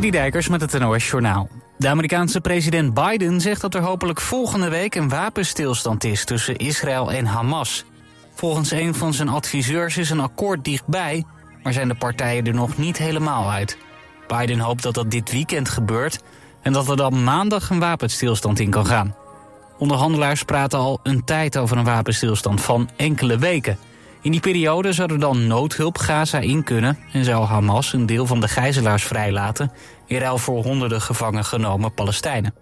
Dijkers met het NOS Journaal. De Amerikaanse president Biden zegt dat er hopelijk volgende week een wapenstilstand is tussen Israël en Hamas. Volgens een van zijn adviseurs is een akkoord dichtbij, maar zijn de partijen er nog niet helemaal uit. Biden hoopt dat dat dit weekend gebeurt en dat er dan maandag een wapenstilstand in kan gaan. Onderhandelaars praten al een tijd over een wapenstilstand van enkele weken. In die periode zou er dan noodhulp Gaza in kunnen en zou Hamas een deel van de gijzelaars vrijlaten in ruil voor honderden gevangen genomen Palestijnen.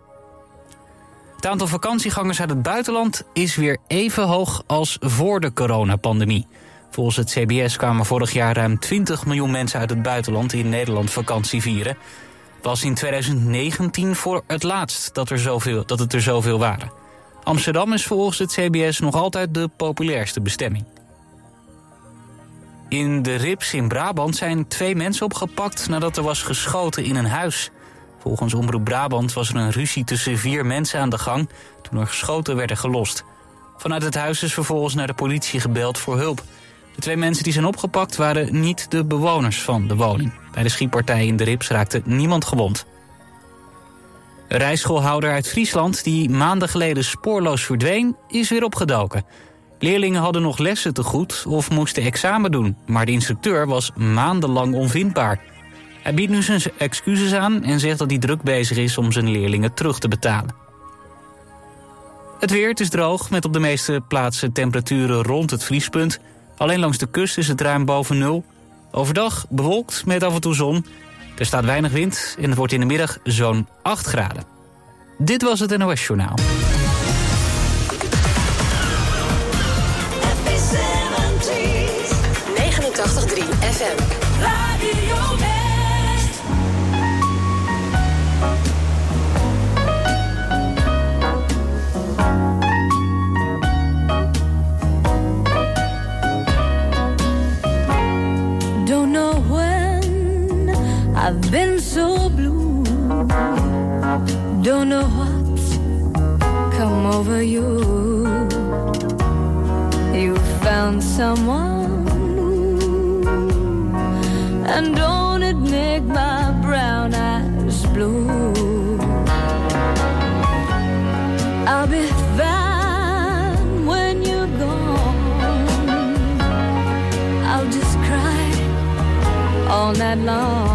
Het aantal vakantiegangers uit het buitenland is weer even hoog als voor de coronapandemie. Volgens het CBS kwamen vorig jaar ruim 20 miljoen mensen uit het buitenland in Nederland vakantie vieren. Was in 2019 voor het laatst dat, er zoveel, dat het er zoveel waren. Amsterdam is volgens het CBS nog altijd de populairste bestemming. In de Rips in Brabant zijn twee mensen opgepakt nadat er was geschoten in een huis. Volgens Omroep Brabant was er een ruzie tussen vier mensen aan de gang toen er geschoten werden gelost. Vanuit het huis is vervolgens naar de politie gebeld voor hulp. De twee mensen die zijn opgepakt waren niet de bewoners van de woning. Bij de schietpartij in de Rips raakte niemand gewond. Een rijschoolhouder uit Friesland die maanden geleden spoorloos verdween, is weer opgedoken. Leerlingen hadden nog lessen te goed of moesten examen doen, maar de instructeur was maandenlang onvindbaar. Hij biedt nu zijn excuses aan en zegt dat hij druk bezig is om zijn leerlingen terug te betalen. Het weer, het is droog, met op de meeste plaatsen temperaturen rond het vriespunt. Alleen langs de kust is het ruim boven nul. Overdag bewolkt met af en toe zon. Er staat weinig wind en het wordt in de middag zo'n 8 graden. Dit was het NOS Journaal. Don't know when I've been so blue. Don't know what's come over you. You found someone and don't it make my brown eyes blue? I'll be fine when you're gone. I'll just cry all night long.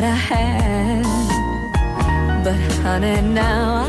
What I had. But honey, now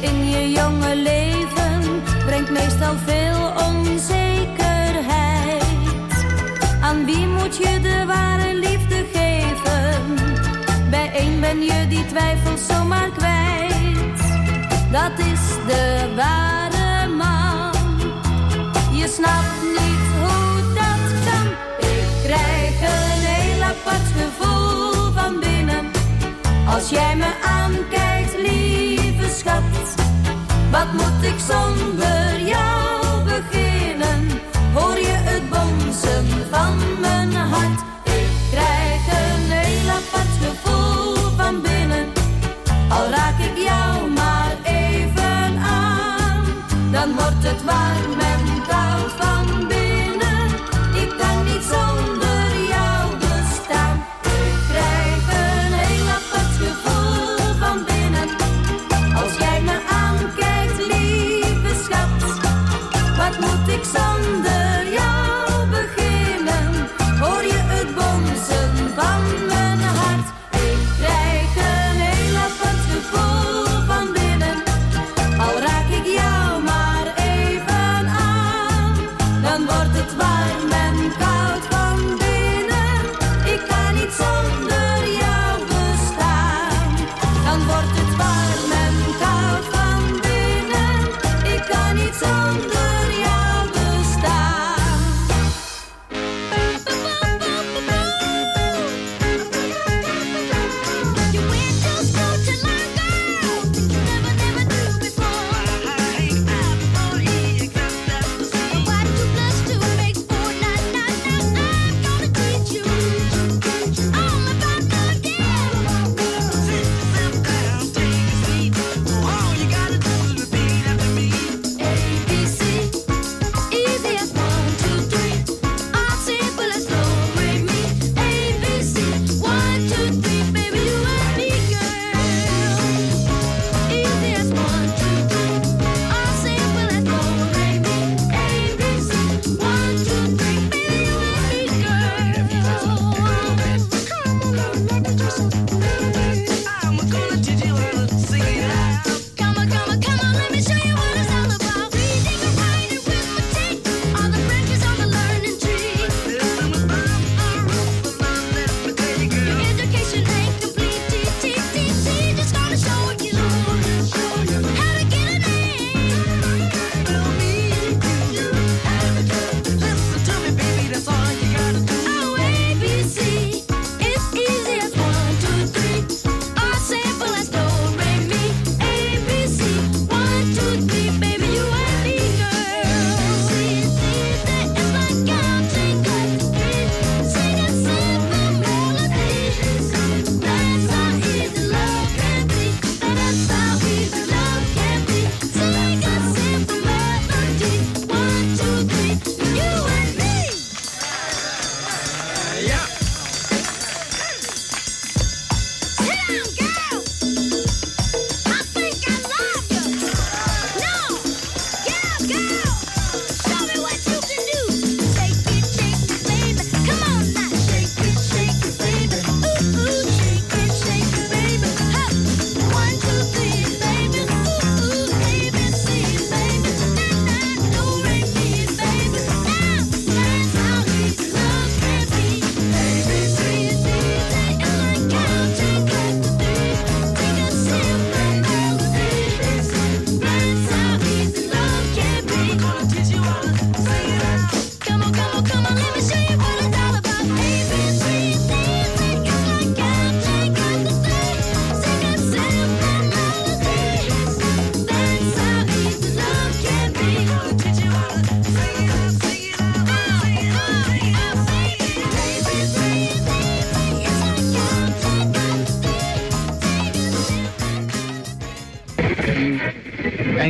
in je jonge leven brengt meestal veel onzekerheid. Aan wie moet je de ware liefde geven? Bij één ben je die twijfelt zomaar kwijt. Dat is de ware man. Je snapt niet hoe dat kan. Ik krijg een heel apart gevoel van binnen. Als jij me aankijkt, lieve schat. Wat moet ik zonder jou beginnen? Hoor je het bonzen van mijn hart? Ik krijg een heel apart gevoel van binnen. Al raak ik jou maar even aan, dan wordt het warm en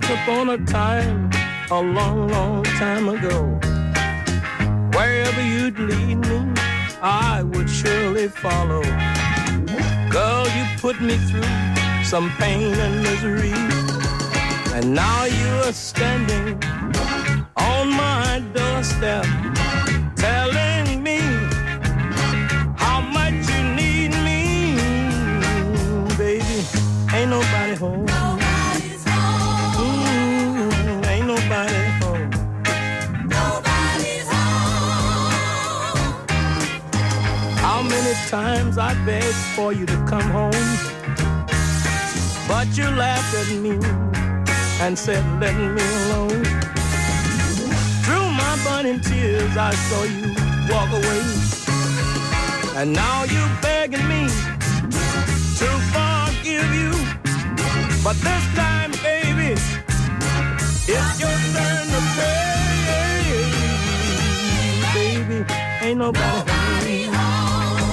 Once upon a time, a long, long time ago, wherever you'd lead me, I would surely follow. Girl, you put me through some pain and misery, and now you are standing on my doorstep, telling me how much you need me, baby. Ain't nobody home. Times I begged for you to come home, but you laughed at me and said, "Let me alone." Through my burning tears, I saw you walk away, and now you're begging me to forgive you, but this time, baby, it's your turn to pay, baby. Ain't nobody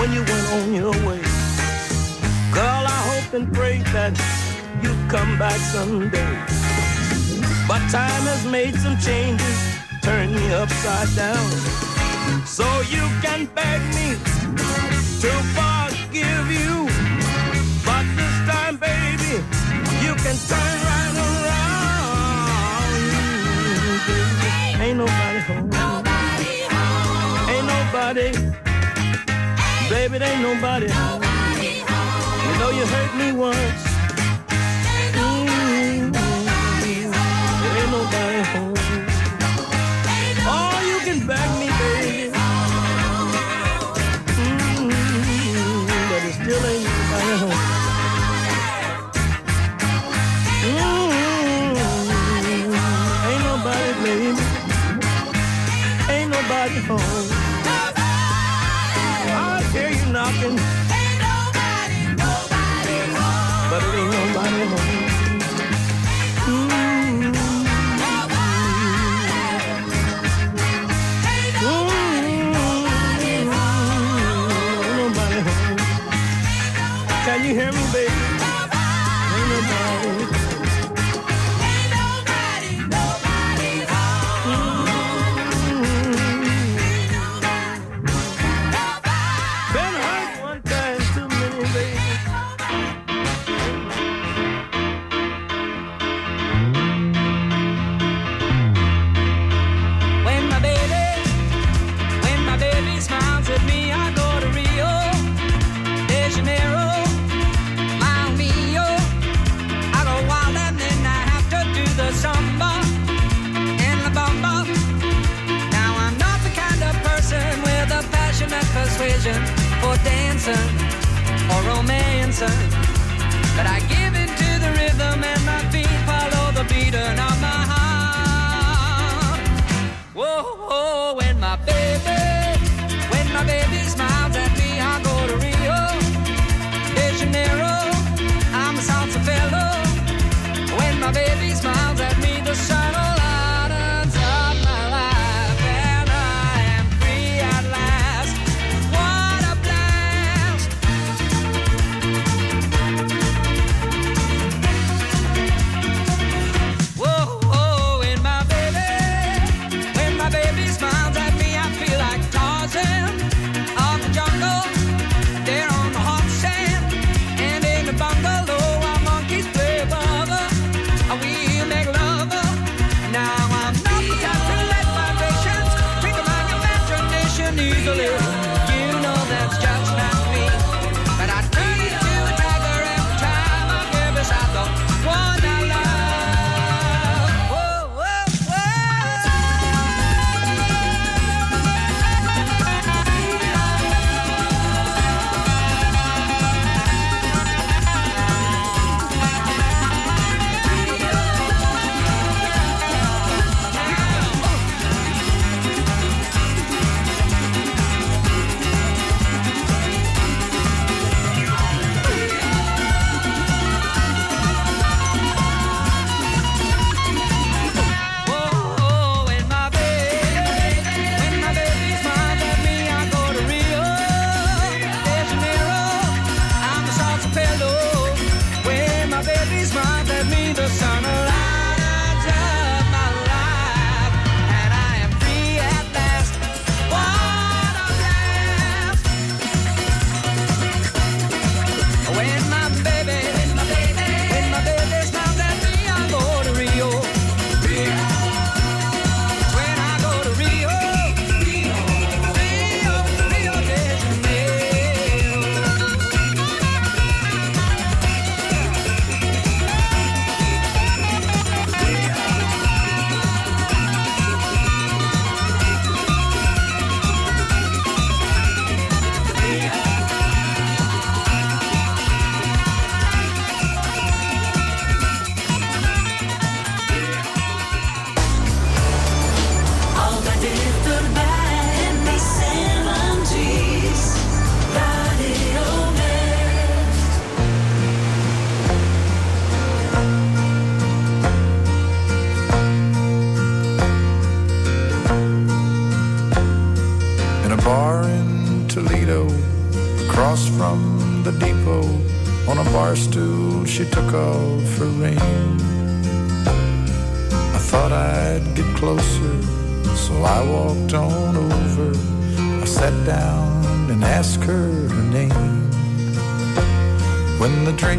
when you went on your way, girl, I hope and pray that you come back someday. But time has made some changes, turned me upside down. So you can beg me to forgive you. But this time, baby, you can turn right around. Ain't nobody home. Nobody home. Ain't nobody, baby, ain't nobody. Nobody. You know you hurt me once.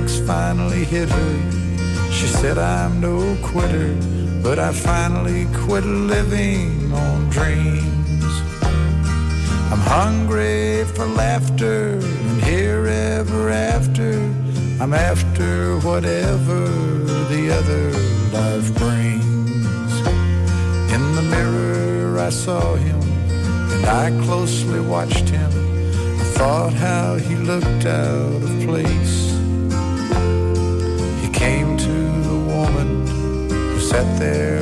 Finally hit her, she said, I'm no quitter, but I finally quit living on dreams. I'm hungry for laughter and here ever after. I'm after whatever the other life brings. In the mirror, I saw him and I closely watched him. I thought how he looked out of place.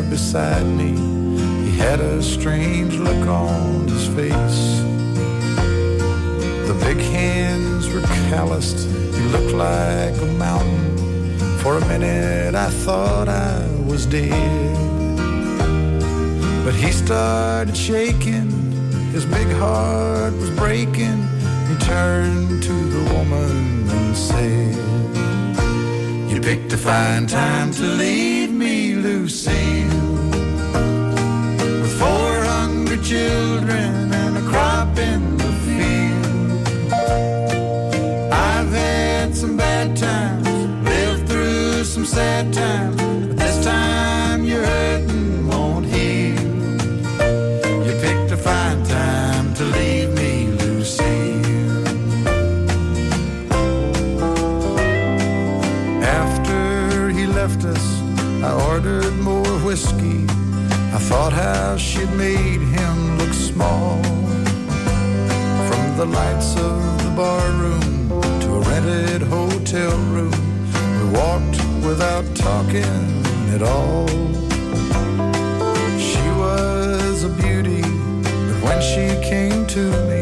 Beside me. He had a strange look on his face. The big hands were calloused. He looked like a mountain. For a minute, I thought I was dead. But he started shaking. His big heart was breaking. He turned to the woman and said, You picked a fine time to leave me, Lucille. Children and a crop in the field. I've had some bad times, lived through some sad times, but this time you're hurting won't heal. You picked a fine time to leave me, Lucille. After he left us, I ordered more whiskey. I thought how she'd made lights of the bar room to a rented hotel room, we walked without talking at all. She was a beauty, but when she came to me,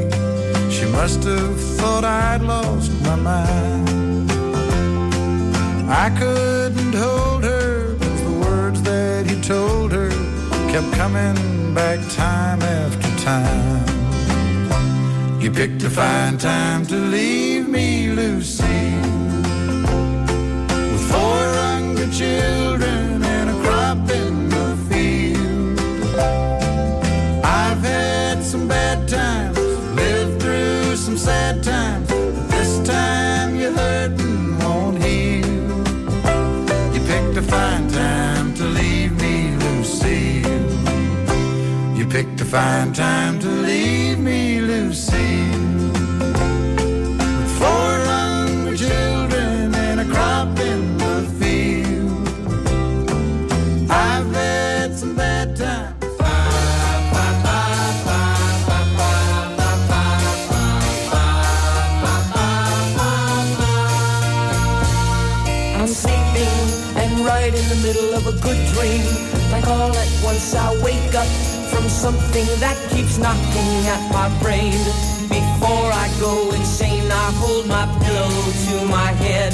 she must have thought I'd lost my mind. I couldn't hold her, cause the words that he told her kept coming back time after time. Picked a fine time to leave me, Lucy. With four hungry children You find time to leave me, Lucy. With four hungry children and a crop in the field. I've had some bad times. I'm sleeping and right in the middle of a good dream. Like all at once I wake up from something that keeps knocking at my brain. Before I go insane, I hold my pillow to my head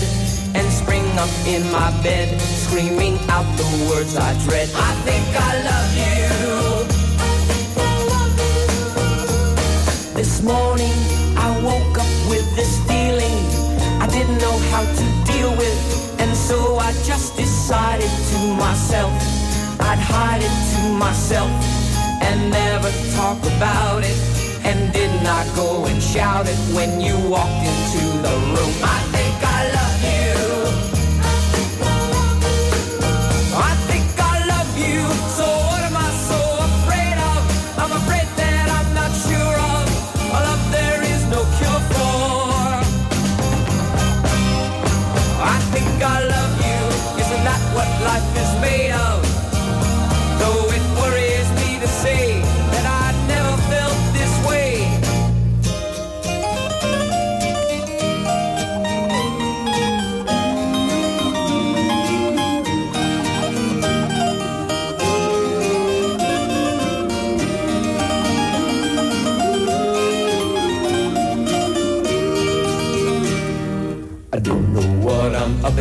and spring up in my bed, screaming out the words I dread. I think I love you. This morning I woke up with this feeling I didn't know how to deal with, and so I just decided to myself I'd hide it to myself and never talk about it. And did not go and shout it when you walked into the room. I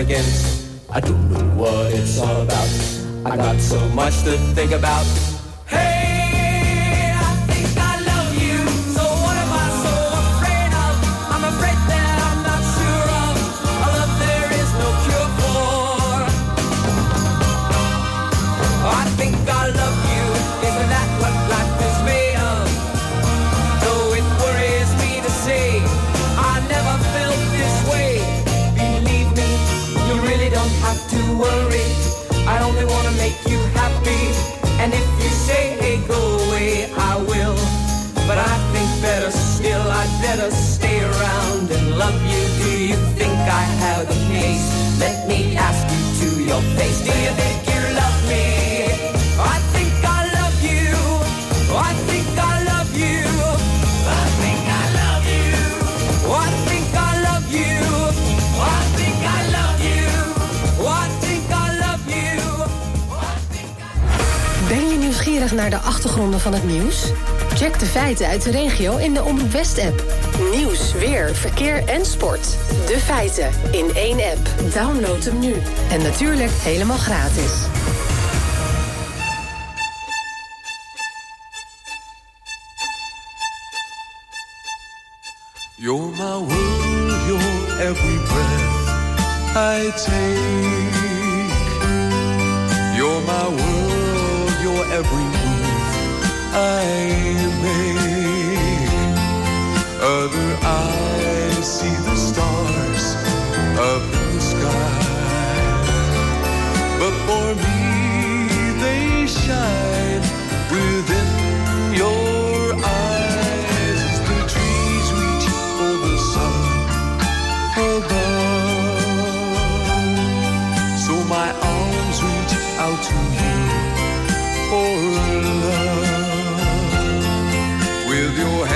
I don't know what it's all about. I got so much to think about. achtergronden van het nieuws? Check de feiten uit de regio in de Omroep West-app. Nieuws, weer, verkeer en sport. De feiten in één app. Download hem nu. En natuurlijk helemaal gratis. Every breath I take. of your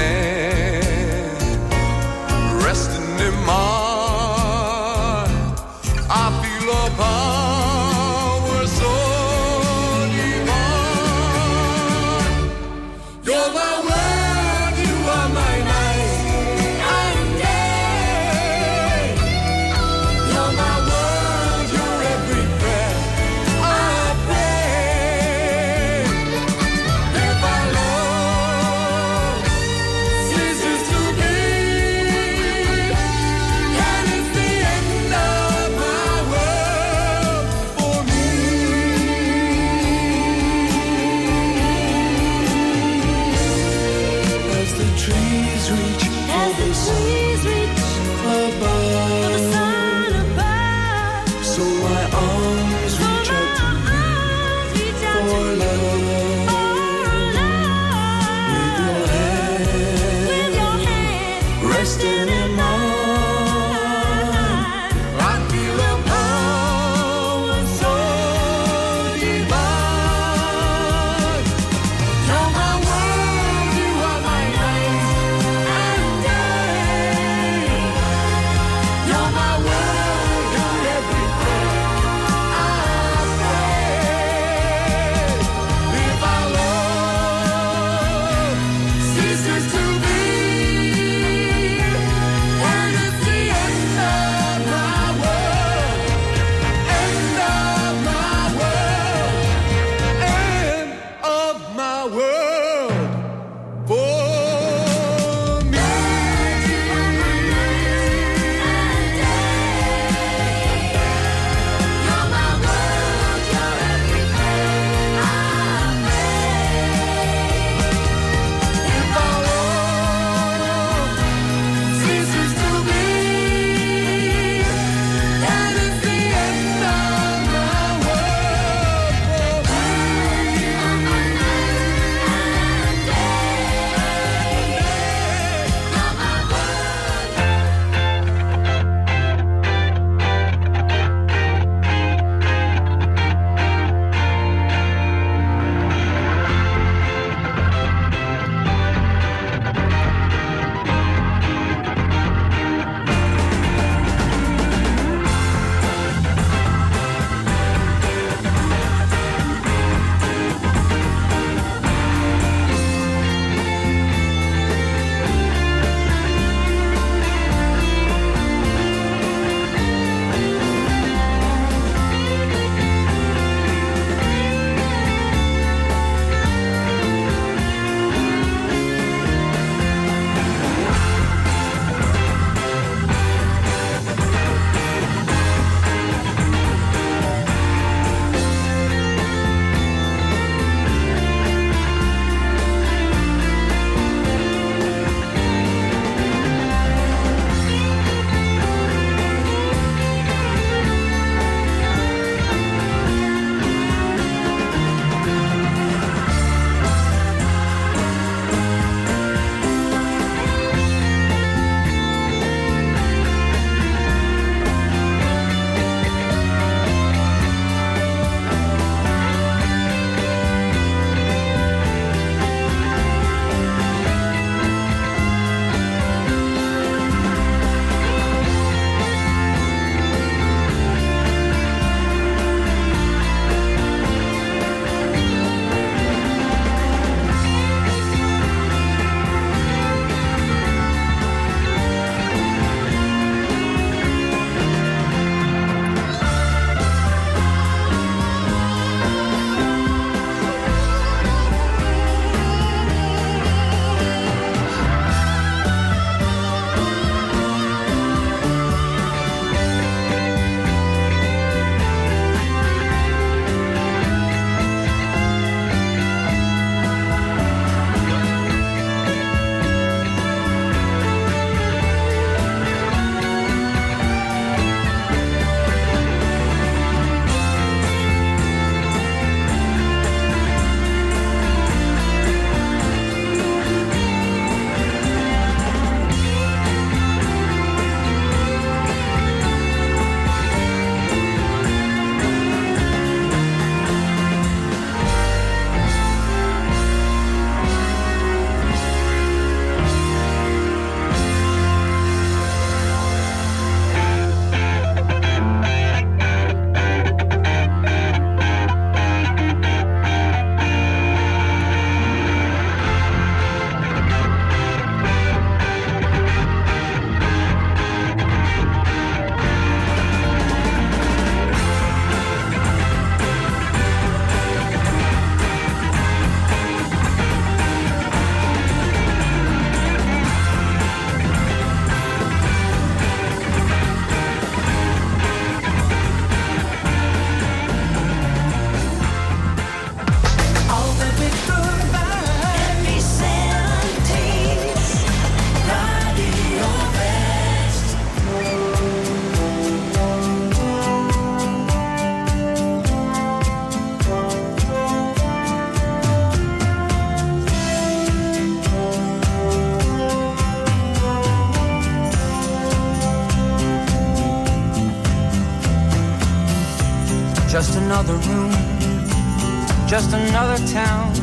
another town.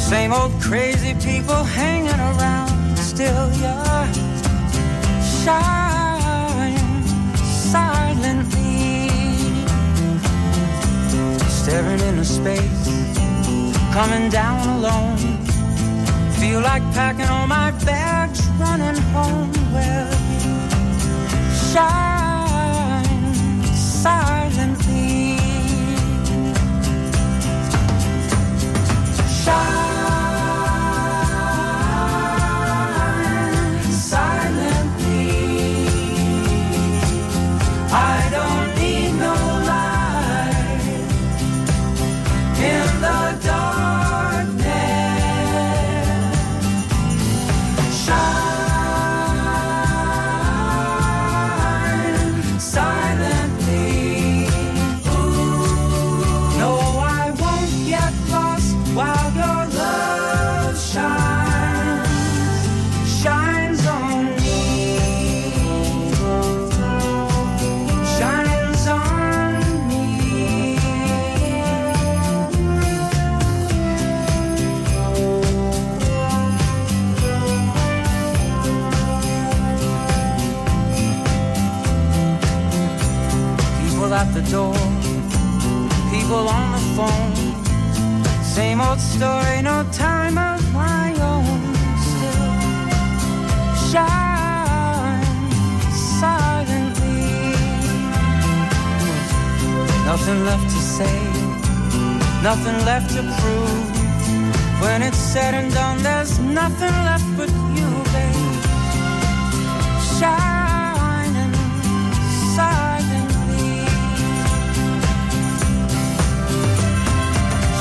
Same old crazy people hanging around. Still, you're shine silently, staring into space, coming down alone. Feel like packing all my bags, running home. Well, shine the door, people on the phone. Same old story, no time of my own. Still shine silently. Nothing left to say, nothing left to prove. When it's said and done, there's nothing left but you, babe. Shining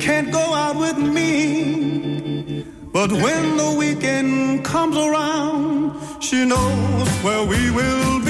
can't go out with me. But when the weekend comes around, she knows where we will be.